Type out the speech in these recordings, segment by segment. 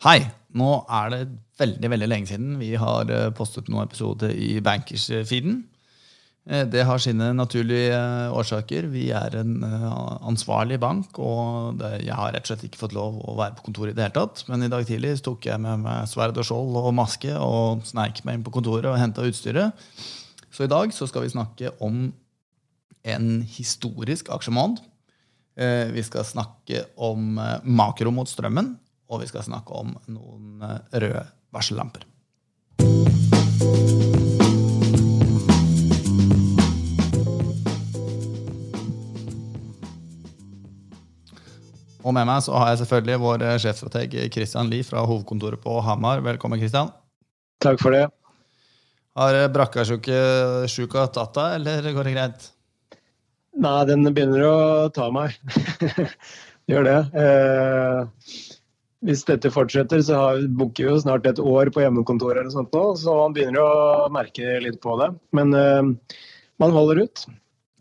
Hei! Nå er det veldig veldig lenge siden vi har eh, postet noen episoder i Bankers-feeden. Eh, det har sine naturlige eh, årsaker. Vi er en ansvarlig bank, og jeg har rett og slett ikke fått lov å være på kontoret i det hele tatt. Men i dag tidlig tok jeg med meg sverd og skjold og maske og sneik meg inn på kontoret og henta utstyret. Så i dag så skal vi snakke om en historisk aksjemåned. Vi skal snakke om makro mot strømmen og vi skal snakke om noen eh, røde varsellamper. Og med meg så har jeg selvfølgelig vår eh, sjefstrateg Christian Lie fra hovedkontoret på Hamar. Velkommen, Christian. Takk for det. Har eh, brakkasjuka tatt deg, eller går det greit? Nei, den begynner å ta meg. Gjør det. Eh, hvis dette fortsetter, så booker vi jo snart et år på hjemmekontor eller sånt nå, så man begynner å merke litt på det. Men uh, man holder ut.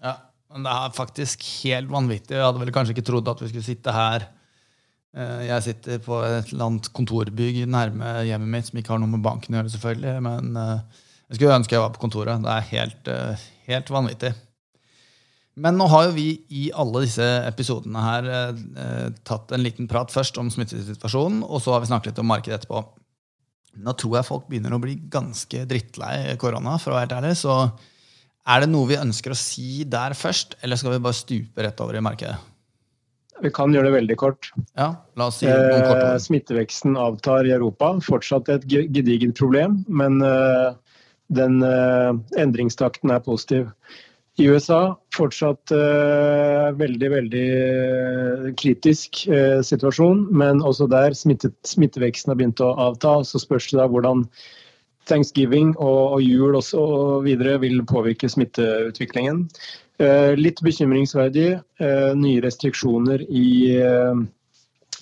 Ja, men det er faktisk helt vanvittig. Jeg hadde vel kanskje ikke trodd at vi skulle sitte her. Uh, jeg sitter på et eller annet kontorbygg nærme hjemmet mitt som ikke har noe med banken å gjøre, selvfølgelig. Men uh, jeg skulle ønske jeg var på kontoret. Det er helt, helt vanvittig. Men nå har jo vi i alle disse episodene her eh, tatt en liten prat først om smittesituasjonen, og så har vi snakket litt om markedet etterpå. Nå tror jeg folk begynner å bli ganske drittlei korona, for å være helt ærlig. Så er det noe vi ønsker å si der først, eller skal vi bare stupe rett over i markedet? Vi kan gjøre det veldig kort. Ja, la oss si noen kort eh, Smitteveksten avtar i Europa. Fortsatt et gedigent problem, men eh, den eh, endringstakten er positiv. I USA fortsatt eh, veldig, veldig uh, kritisk eh, situasjon, men også der smittet, smitteveksten har begynt å avta. Så spørs det da hvordan thanksgiving og, og jul også, og videre vil påvirke smitteutviklingen. litt bekymringsverdig nye restriksjoner i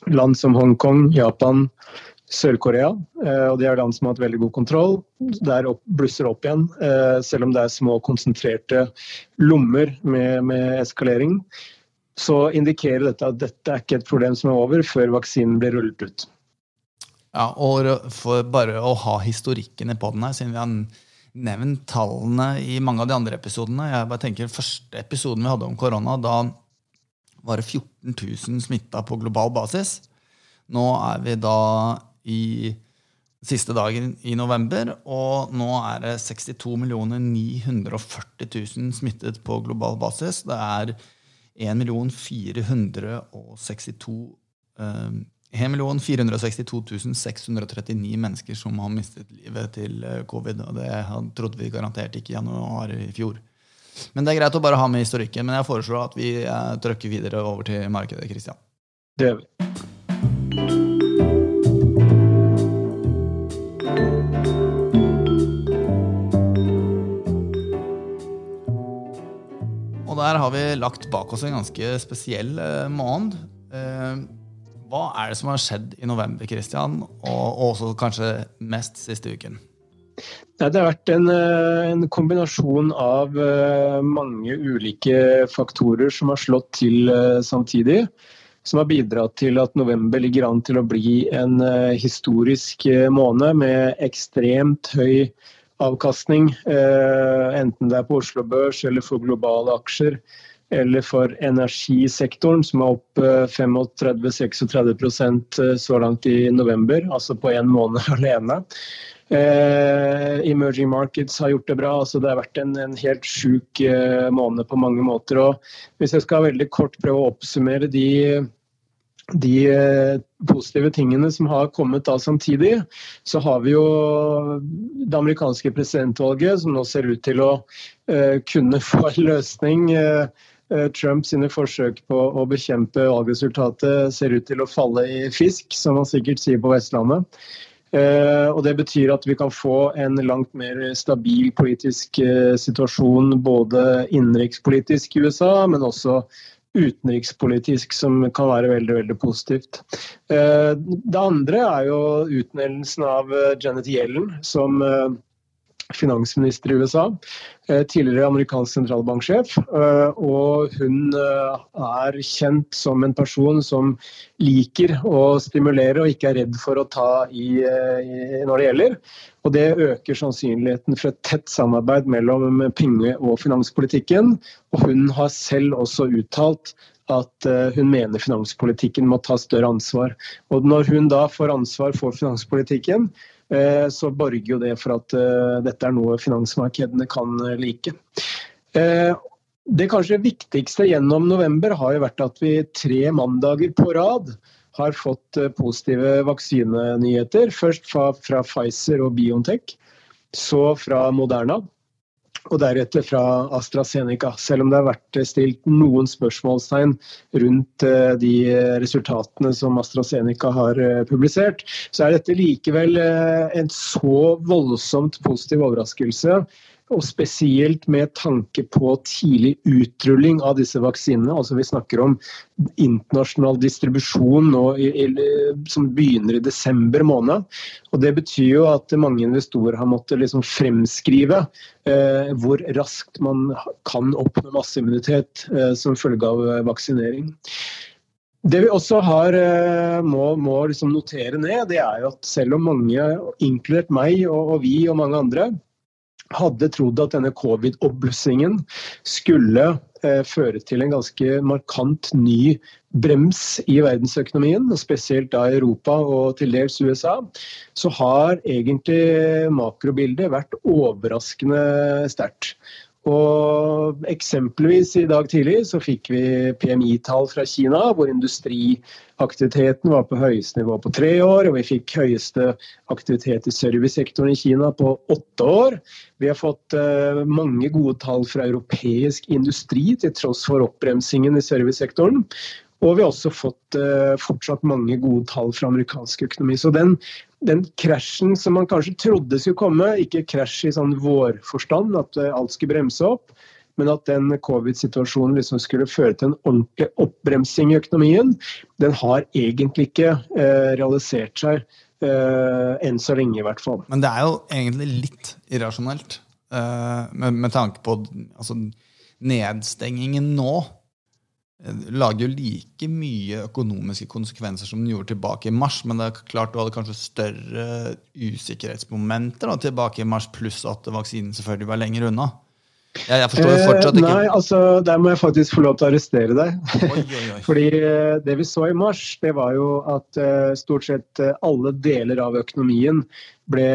land som Hongkong, Japan, Sør-Korea. Eh, og De er land som har hatt veldig god kontroll. Der opp, blusser opp igjen, eh, selv om det er små, konsentrerte lommer med, med, eskalering. Så indikerer dette at dette er ikke et problem som er over før vaksinen blir rullet ut. Ja, og for bare å ha historikken i poden her, siden vi har nevnt tallene i mange av de andre episodene jeg bare tenker Første episoden vi hadde om korona, da var det 14 000 smitta på global basis. Nå er vi da i siste dagen i november. Og nå er det 62 940 000 smittet på global basis. Det er 1 462 uh, 1 462 639 mennesker som har mistet livet til eh, covid. og Det trodde vi garantert ikke i januar i fjor. Men det er greit å bare ha med historikken. Men jeg foreslår at vi trøkker trykker videre over til markedet. Christian. Det gjør vi. Der har vi lagt bak oss en ganske spesiell eh, måned. Eh, hva er det som har skjedd i november, Christian, og også kanskje mest siste uken? Det har vært en, eh, en, kombinasjon av mange ulike faktorer som har slått til samtidig. Som har bidratt til at november ligger an til å bli en historisk måned med ekstremt høy avkastning, eh, enten det er på Oslo Børs eller for globale aksjer, eller for energisektoren, som er opp 35-36 eh, så langt i november, altså på én måned alene. Eh, emerging markets har gjort det bra. altså Det har vært en, en helt sjuk eh, måned på mange måter. og Hvis jeg skal veldig kort prøve å oppsummere de de eh, positive tingene som har kommet da samtidig, så har vi jo det amerikanske presidentvalget, som nå ser ut til å uh, kunne få en løsning. Uh, Trump sine forsøk på å bekjempe valgresultatet ser ut til å falle i fisk, som man sikkert sier på Vestlandet. Og Det betyr at vi kan få en langt mer stabil politisk situasjon både innenrikspolitisk i USA, men også utenrikspolitisk som kan være veldig veldig positivt. Eh, det andre er jo utnevnelsen av eh, Janet Yellen som, eh, finansminister i USA. Eh, tidligere amerikansk sentralbanksjef. Eh, og hun eh, er kjent som en person som liker å stimulere og ikke er redd for å ta i, når det gjelder. Og det øker sannsynligheten for et tett samarbeid mellom penge- og finanspolitikken. Og hun har selv også uttalt at hun mener finanspolitikken må ta større ansvar. Og når hun da får ansvar for finanspolitikken, så borger jo det for at eh, dette er noe finansmarkedene kan eh, like. Det kanskje viktigste gjennom november har jo vært at vi tre mandager på rad har fått positive vaksinenyheter. Først fra Pfizer og Biontech, så fra Moderna og deretter fra AstraZeneca. Selv om det har vært stilt noen spørsmålstegn rundt eh, de resultatene som AstraZeneca har eh, publisert, så er dette likevel eh, en så voldsomt positiv overraskelse og spesielt med tanke på tidlig utrulling av disse vaksinene. Altså Vi snakker om internasjonal distribusjon nå, som begynner i desember måned. Og Det betyr jo at mange investorer har måttet liksom fremskrive eh, hvor raskt man kan oppnå masseimmunitet eh, som følge av eh, vaksinering. Det vi også har, eh, må, må liksom notere ned, det er jo at selv om mange, inkludert meg og, og vi og mange andre, hadde trodd at denne covid-oppblussingen skulle eh, føre til en ganske markant ny brems i verdensøkonomien, spesielt da Europa og til dels USA, så har egentlig makrobildet vært overraskende sterkt. Og Eksempelvis i dag tidlig så fikk vi PMI-tall fra Kina, hvor industriaktiviteten var på høyeste nivå på tre år. Og vi fikk høyeste aktivitet i servicesektoren i Kina på åtte år. Vi har fått uh, mange gode tall fra europeisk industri, til tross for oppbremsingen i servicesektoren. Og vi har også fått uh, fortsatt mange gode tall fra amerikansk økonomi. Så den, den krasjen som man kanskje trodde skulle komme, ikke krasj i sånn vårforstand, at uh, alt skulle bremse opp, men at den covid-situasjonen liksom skulle føre til en ordentlig oppbremsing i økonomien, den har egentlig ikke eh, realisert seg enn så lenge, i hvert fall. Men det er jo egentlig litt irrasjonelt, med, med, tanke på altså, nedstengingen nå lager jo like mye økonomiske konsekvenser som den gjorde tilbake i mars, men det er klart du hadde kanskje større usikkerhetsmomenter da, tilbake i mars, pluss at vaksinen selvfølgelig var lenger unna. Jeg, jeg forstår fortsatt ikke. Eh, nei, altså, Der må jeg faktisk få lov til å arrestere deg. Oi, oi, oi. Fordi eh, det vi så i mars, det var jo at uh, stort sett alle deler av økonomien ble,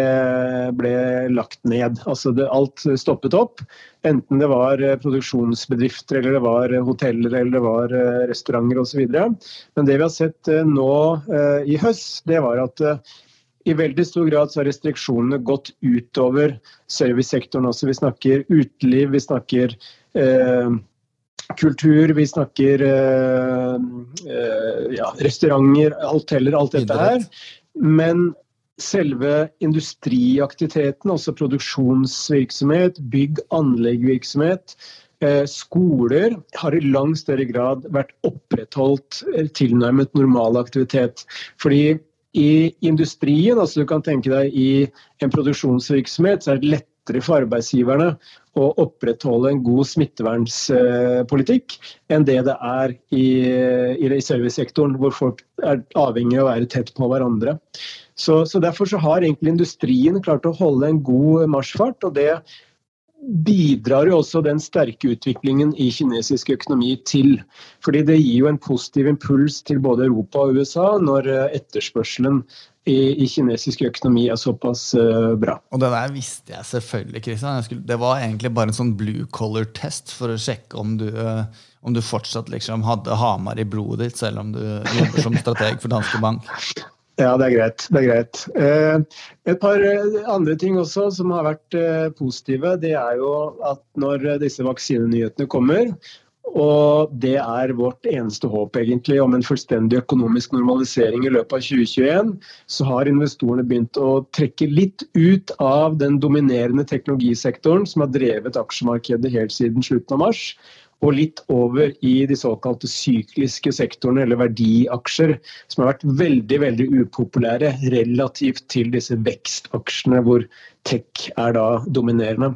ble lagt ned. Altså det, alt stoppet opp. Enten det var produksjonsbedrifter, eller det var hoteller, eller det var restauranter osv. Men det vi har sett nå i høst, det var at i veldig stor grad så har restriksjonene gått utover servicesektoren også. Vi snakker uteliv, vi snakker eh, kultur, vi snakker eh, eh, ja, restauranter, hoteller, alt dette her. Men selve industriaktiviteten, altså produksjonsvirksomhet, bygg- anleggvirksomhet, eh, skoler har i langt større grad vært opprettholdt eh, tilnærmet normal aktivitet. Fordi i industrien, altså du kan tenke deg i en produksjonsvirksomhet, så er det lettere for arbeidsgiverne å opprettholde en god smittevernpolitikk enn det det er i, i servicesektoren, hvor folk er avhengig av å være tett på hverandre. Så, så Derfor så har egentlig industrien klart å holde en god marsjfart. og det bidrar jo også den sterke utviklingen i kinesisk økonomi til. Fordi det gir jo en positiv impuls til både Europa og USA når eh, etterspørselen i, kinesisk økonomi er såpass uh, bra. Og det der visste jeg selvfølgelig, Kristian. Det var egentlig bare en sånn blue color test for å sjekke om du, uh, om du fortsatt liksom hadde Hamar i blodet ditt, selv om du jobber som strateg for Danske Bank. Ja, det er greit. Det er greit. Eh, et par eh, andre ting også som har vært eh, positive, det er jo at når disse vaksinenyhetene kommer, og det er vårt eneste håp egentlig om en fullstendig økonomisk normalisering i løpet av 2021, så har investorene begynt å trekke litt ut av den dominerende teknologisektoren som har drevet aksjemarkedet helt siden slutten av mars, og litt over i de såkalte sykliske sektorene, eller verdiaksjer, som har vært veldig veldig upopulære relativt til disse vekstaksjene, hvor tech er da dominerende.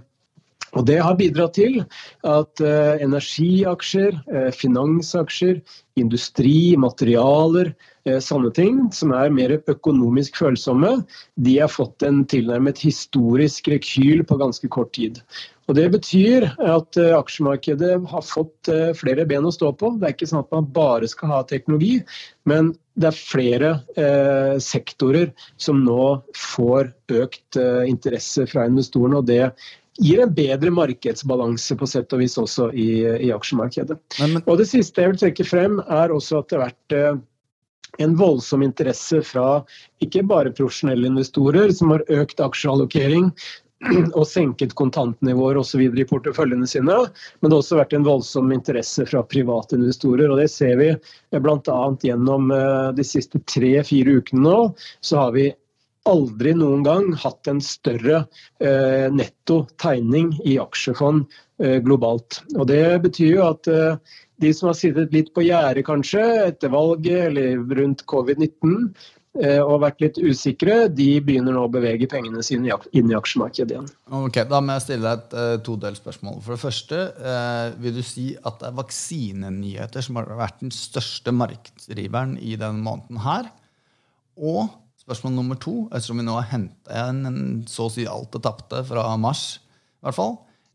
Og Det har bidratt til at uh, energiaksjer, uh, finansaksjer, industri, materialer, uh, sånne ting som er mer økonomisk følsomme, de har fått en tilnærmet historisk rekyl på ganske kort tid. Og Det betyr at aksjemarkedet har fått flere ben å stå på. Det er ikke sånn at man bare skal ha teknologi, men det er flere sektorer som nå får økt interesse fra investorene. og det gir en bedre markedsbalanse på sett og vis også i, i aksjemarkedet. Men, men... Og Det siste jeg vil trekke frem, er også at det har vært eh, en voldsom interesse fra ikke bare profesjonelle investorer som har økt aksjeallokering og senket kontantnivåer osv. i porteføljene sine, men det har også vært en voldsom interesse fra private investorer. og Det ser vi bl.a. gjennom eh, de siste tre-fire ukene nå. Så har vi aldri noen gang hatt en større eh, netto tegning i aksjefond eh, globalt. Og Det betyr jo at eh, de som har sittet litt på gjerdet kanskje etter valget eller rundt covid-19 eh, og vært litt usikre, de begynner nå å bevege pengene sine inn i aksjemarkedet igjen. Ok, Da må jeg stille deg et uh, todelsspørsmål. For det første, uh, vil du si at det er vaksinenyheter som har vært den største markedsdriveren i denne måneden her? Og Spørsmål nummer to, ettersom vi nå har henta igjen så å si alt det tapte fra mars, i hvert fall,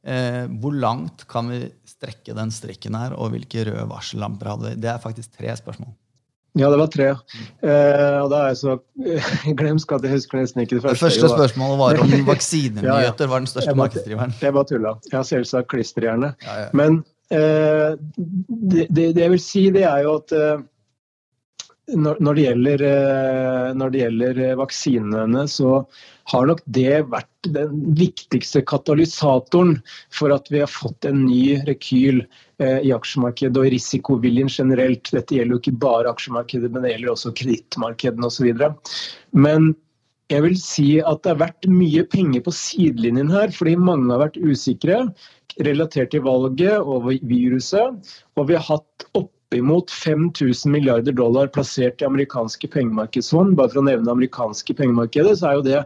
uh, hvor langt kan vi strekke den strikken her, og hvilke røde varsellamper hadde vi? Det er faktisk tre spørsmål. Ja, det var tre. Eh, og da er jeg så glemsk at jeg husker nesten ikke det første. Det første spørsmålet var om vaksinenyheter ja, ja. var den største markedsdriveren. Det var tulla. Har selvsagt klisterhjerne. Ja, ja. Men eh, det, det, det, jeg vil si, det er jo at eh, når det, gjelder, eh, når det gjelder eh, vaksinene, så har nok det vært den viktigste katalysatoren for at vi har fått en ny rekyl eh, i aksjemarkedet og risikoviljen generelt. Dette gjelder jo ikke bare aksjemarkedet, men det gjelder også kredittmarkedene osv. Men jeg vil si at det har vært mye penger på sidelinjen her, fordi mange har vært usikre relatert til valget og viruset. Og vi har hatt opp oppimot 5000 milliarder dollar plassert i amerikanske pengemarkedsfond. Bare for å nevne amerikanske pengemarkedet, så er jo det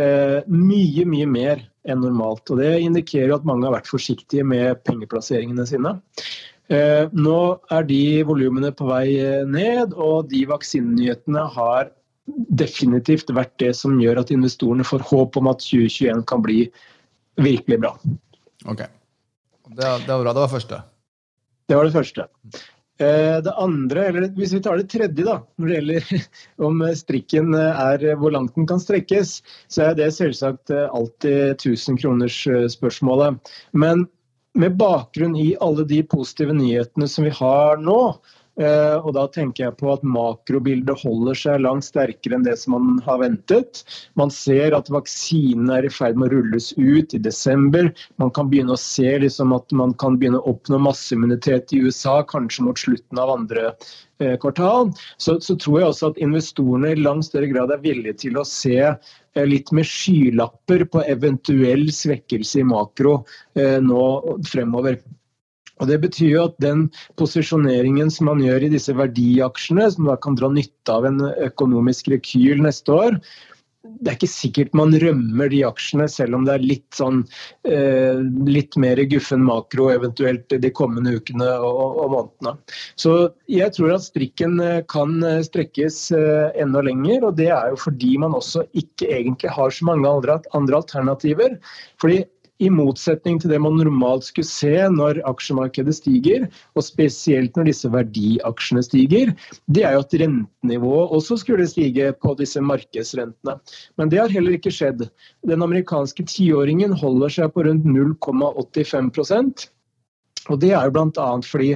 eh, mye, mye mer enn normalt. Og Det indikerer at mange har vært forsiktige med pengeplasseringene sine. Eh, nå er de volumene på vei eh, ned, og de vaksinenyhetene har definitivt vært det som gjør at investorene får håp om at 2021 kan bli virkelig bra. Ok. Det, det var bra. Det var første. Det var det første. Eh, det andre, eller hvis vi tar det tredje, da, når det gjelder om strikken er hvor langt den kan strekkes, så er det selvsagt alltid 1000 kroners spørsmålet. Men med bakgrunn i alle de positive nyhetene som vi har nå, Eh, og da tenker jeg på at makrobildet holder seg langt sterkere enn det som man har ventet. Man ser at vaksinene er i ferd med å rulles ut i desember. Man kan begynne å se liksom at man kan begynne å oppnå masseimmunitet i USA kanskje mot slutten av andre eh, kvartal. Så, så, tror jeg også at investorene i langt større grad er villige til å se eh, litt med skylapper på eventuell svekkelse i makro nå fremover. Og Det betyr jo at den posisjoneringen som man gjør i disse verdiaksjene, som da kan dra nytte av en økonomisk rekyl neste år, det er ikke sikkert man rømmer de aksjene, selv om det er litt, sånn, eh, litt mer guffen makro eventuelt de kommende ukene og, og, månedene. Så jeg tror at strikken eh, kan eh, strekkes eh, enda lenger, og det er jo fordi man også ikke egentlig har så mange andre, andre alternativer. Fordi i motsetning til det man normalt skulle se når aksjemarkedet stiger, og spesielt når disse verdiaksjene stiger, det er jo at rentenivået også skulle stige på disse markedsrentene. Men det har heller ikke skjedd. Den amerikanske tiåringen holder seg på rundt 0,85% og Det er jo bl.a. fordi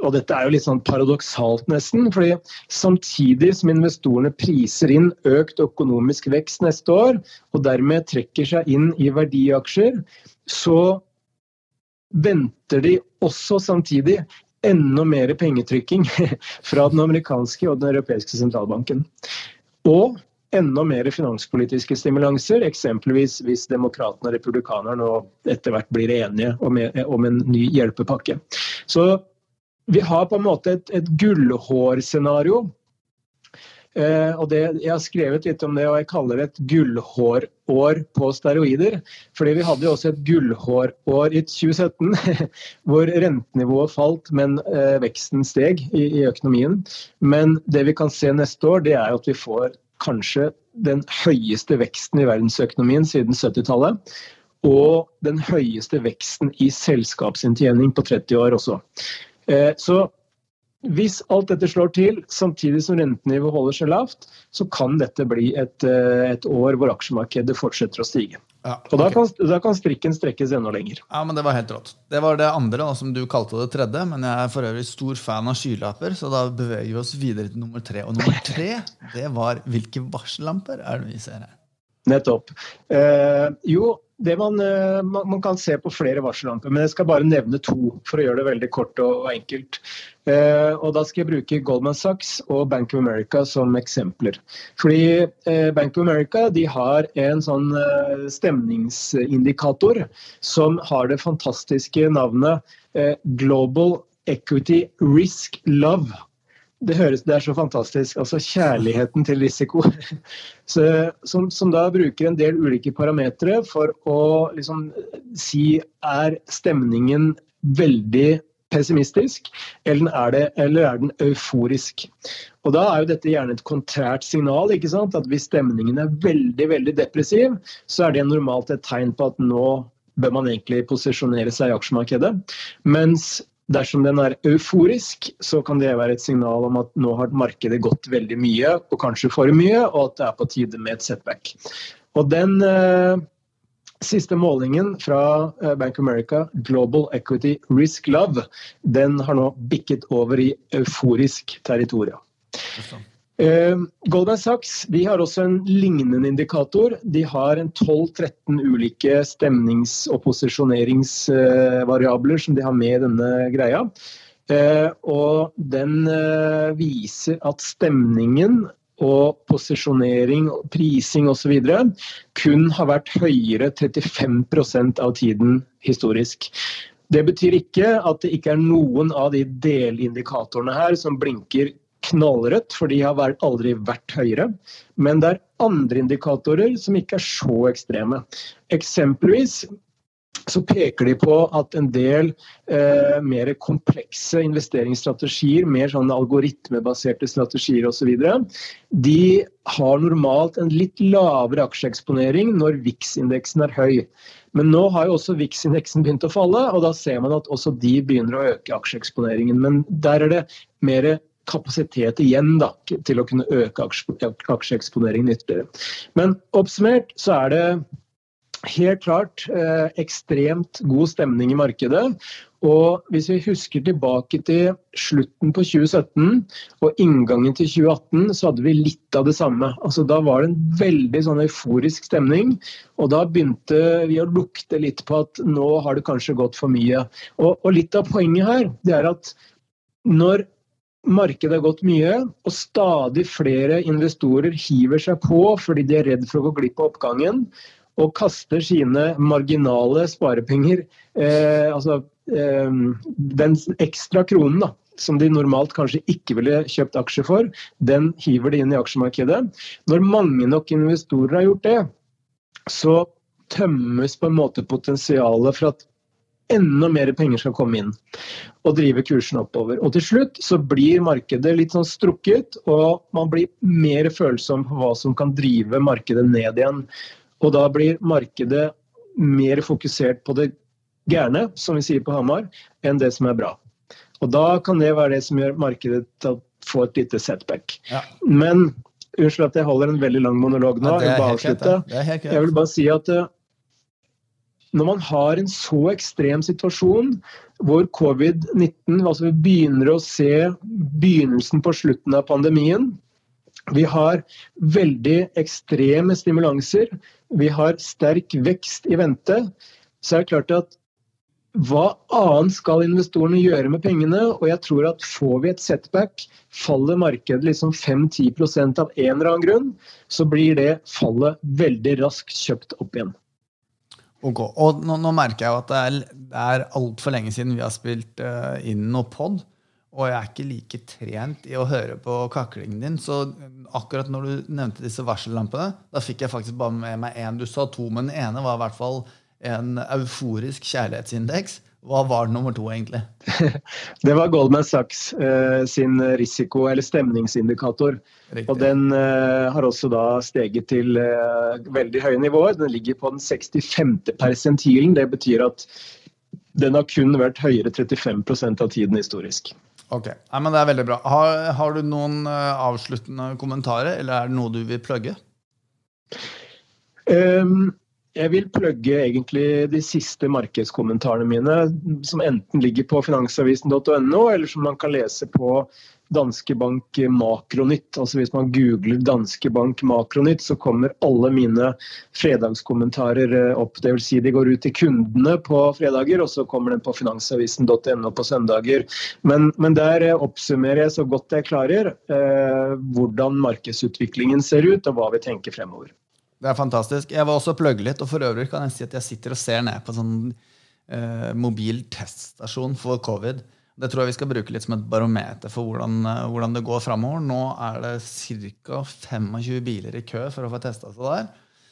og dette er jo litt sånn paradoksalt nesten, fordi samtidig som investorene priser inn økt økonomisk vekst neste år, og dermed trekker seg inn i verdiaksjer, så venter de også samtidig enda mer pengetrykking fra den amerikanske og den europeiske sentralbanken. Og enda mer finanspolitiske stimulanser, eksempelvis hvis demokratene og republikanerne etter hvert blir enige om en ny hjelpepakke. Så vi har på en måte et, et gullhårscenario Eh, og det, jeg har skrevet litt om det, og jeg kaller det et gullhårår på steroider. Fordi vi hadde jo også et gullhårår i 2017, hvor rentenivået falt, men eh, veksten steg i, i, økonomien. Men det vi kan se neste år, det er at vi får kanskje den høyeste veksten i verdensøkonomien siden 70-tallet. Og den høyeste veksten i selskapsinntjening på 30 år også. Eh, så hvis alt dette slår til, samtidig som rentenivået holder seg lavt, så kan dette bli et, eh, et år hvor aksjemarkedet fortsetter å stige. Ja, okay. Og da kan, da kan, strikken strekkes enda lenger. Ja, men Det var helt rått. Det var det andre, da, som du kalte det tredje. Men jeg er for øvrig stor fan av skylapper, så da beveger vi oss videre til nummer tre. Og nummer tre, det var hvilke varsellamper er det vi ser her? Nettopp. Eh, jo, eh, man, man, kan se på flere varsellamper, men jeg skal bare nevne to for å gjøre det veldig kort og, og enkelt. Eh, og Da skal jeg bruke Goldman Sachs og Bank of America som eksempler. Fordi eh, Bank of America har en sånn eh, stemningsindikator som har det fantastiske navnet eh, Global Equity Risk Love det høres det er så fantastisk. Altså kjærligheten til risiko. Så, som, som, da bruker en del ulike parametere for å liksom si er stemningen veldig pessimistisk, eller er, det, eller er den euforisk? Og Da er jo dette gjerne et kontrært signal. ikke sant? At Hvis stemningen er veldig veldig depressiv, så er det normalt et tegn på at nå bør man egentlig posisjonere seg i aksjemarkedet. Mens Dersom den er euforisk, så kan det være et signal om at nå har markedet gått veldig mye, og kanskje for mye, og at det er på tide med et setback. Og den eh, siste målingen fra eh, Bank of America, Global Equity Risk Love, den har nå bikket over i euforisk territorium. Eh, Goldman Sachs har også en lignende indikator. De har 12-13 ulike stemnings- og posisjoneringsvariabler som de har med i denne greia. Eh, og den eh, viser at stemningen og posisjonering, prising osv. kun har vært høyere 35% av tiden historisk. Det betyr ikke at det ikke er noen av de delindikatorene her som blinker knallrødt, for de har aldri vært høyere. Men det er andre indikatorer som ikke er så ekstreme. Eksempelvis så peker de på at en del eh, mer komplekse investeringsstrategier, mer sånne algoritmebaserte strategier osv., de har normalt en litt lavere aksjeeksponering når VIX-indeksen er høy. Men nå har jo også VIX-indeksen begynt å falle, og da ser man at også de begynner å øke aksjeeksponeringen. Men der er det mer kapasitet igjen da, til å kunne øke aksjeeksponeringen ytterligere. Men oppsummert så er det helt klart eh, ekstremt god stemning i markedet. Og hvis vi husker tilbake til slutten på 2017 og inngangen til 2018, så hadde vi litt av det samme. Altså, da var det en veldig sånn euforisk stemning. Og da begynte vi å lukte litt på at nå har det kanskje gått for mye. Og, og litt av poenget her det er at når Markedet har gått mye, og stadig flere investorer hiver seg på fordi de er redd for å gå glipp av oppgangen, og kaster sine marginale sparepenger, eh, altså eh, den ekstra kronen da, som de normalt kanskje ikke ville kjøpt aksjer for, den hiver de inn i aksjemarkedet. Når mange nok investorer har gjort det, så tømmes på en måte potensialet for at enda mer penger skal komme inn og drive kursen oppover. Og til slutt så blir markedet litt sånn strukket, og man blir mer følsom på hva som kan drive markedet ned igjen. Og da blir markedet mer fokusert på det gærne, som vi sier på Hamar, enn det som er bra. Og da kan det være det som gjør markedet til å få et lite setback. Ja. Men unnskyld at jeg holder en veldig lang monolog nå. Ja, jeg, vil jeg vil bare si at eh, når man har en så ekstrem situasjon hvor covid-19 altså Vi begynner å se begynnelsen på slutten av pandemien. Vi har veldig ekstreme stimulanser. Vi har sterk vekst i vente. Så er det klart at hva annet skal investorene gjøre med pengene? Og jeg tror at får vi et setback, faller markedet liksom 5-10 av en eller annen grunn, så blir det fallet veldig raskt kjøpt opp igjen. Ok, og nå, nå merker jeg jo at det er, det er altfor lenge siden vi har spilt uh, inn noe pod. Og jeg er ikke like trent i å høre på kaklingen din. Så akkurat når du nevnte disse varsellampene, da fikk jeg faktisk bare med meg én. Du sa to, men den ene var i hvert fall en euforisk kjærlighetsindeks. Hva var nummer to, egentlig? det var Goldman Sachs eh, sin risiko- eller stemningsindikator. Riktig. Og den eh, har også da steget til eh, veldig høye nivåer. Den ligger på den 65. persentilen. Det betyr at den har kun vært høyere 35% av tiden historisk. Ok, Nei, men Det er veldig bra. Har, har du noen avsluttende kommentarer, eller er det noe du vil plugge? Um, jeg vil plugge egentlig de siste markedskommentarene mine, som enten ligger på finansavisen.no, eller som man kan lese på Danske Bank Makronytt. Altså Hvis man googler Danske Bank Makronytt, så kommer alle mine fredagskommentarer opp. opp. Dvs. Si de går ut til kundene på fredager, og så kommer den på finansavisen.no på søndager. Men, men, der eh, oppsummerer jeg så godt jeg klarer eh, hvordan markedsutviklingen ser ut, og hva vi tenker fremover. Det er fantastisk. Jeg var også litt, og for øvrig kan jeg si at jeg sitter og ser ned på en sånn eh, mobil teststasjon for covid. Det tror jeg vi skal bruke litt som et barometer for hvordan, eh, hvordan det går framover. Nå er det ca. 25 biler i kø for å få testa seg der.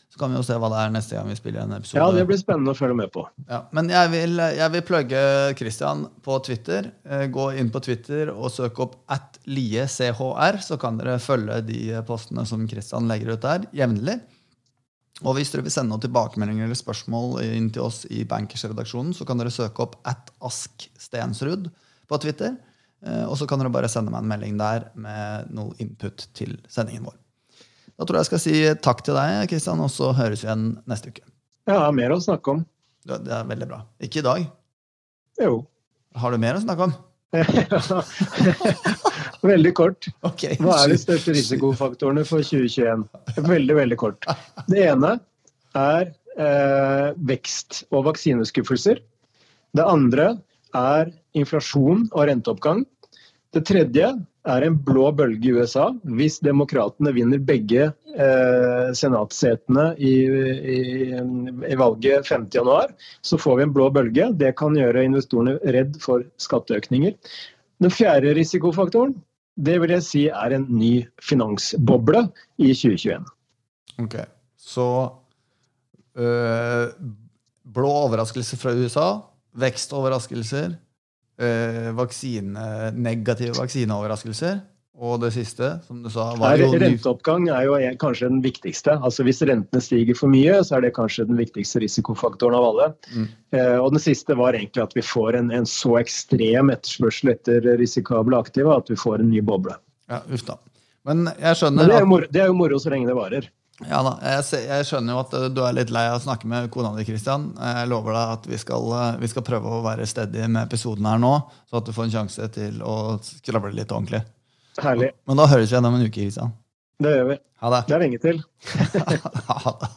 Så kan vi jo se hva det er neste gang vi spiller en episode. Ja, det blir spennende å følge med på. Ja, men jeg vil, jeg vil plugge Christian på Twitter. Eh, gå inn på Twitter og søk opp at liechr, så kan dere følge de postene som Christian legger ut der jevnlig. Og hvis dere vil sende noen tilbakemeldinger eller spørsmål inn til oss i Bankers-redaksjonen, så kan dere søke opp at askstensrud på Twitter. Eh, og så kan dere bare sende meg en melding der med noe input til sendingen vår. Da tror jeg jeg skal si takk til deg, Kristian, og så høres vi igjen neste uke. Ja, mer å snakke om. Det er veldig bra. Ikke i dag? Jo. Har du mer å snakke om? veldig kort. Hva er de største risikofaktorene for 2021? Veldig, veldig kort. Det ene er eh, vekst og vaksineskuffelser. Det andre er inflasjon og renteoppgang. Det tredje er en blå bølge i USA. Hvis demokratene vinner begge eh, senatsetene i, i, i valget 5.1, så får vi en blå bølge. Det kan gjøre investorene redd for skatteøkninger. Den fjerde risikofaktoren det vil jeg si er en ny finansboble i 2021. Ok, Så øh, blå overraskelse fra USA, vekstoverraskelser, øh, vaksine, negative vaksineoverraskelser. Og det siste, som du sa var jo... Renteoppgang er jo kanskje den viktigste. Altså Hvis rentene stiger for mye, så er det kanskje den viktigste risikofaktoren av alle. Mm. Eh, og den siste var egentlig at vi får en, en så ekstrem etterspørsel etter risikable aktiva at vi får en ny boble. Ja, uff da. Men jeg skjønner Men det, er jo moro, er jo moro så lenge det varer. Ja da, jeg, jeg, skjønner jo at eh, du er litt lei av å snakke med kona di, Christian. Jeg lover deg at vi skal, eh, vi skal prøve å være stedige med episoden her nå, så at du får en sjanse til å skravle litt ordentlig. Herlig. Men da høres vi igjen om en uke. Kristian. Det gjør vi. Ha det. Det er lenge til. ha det.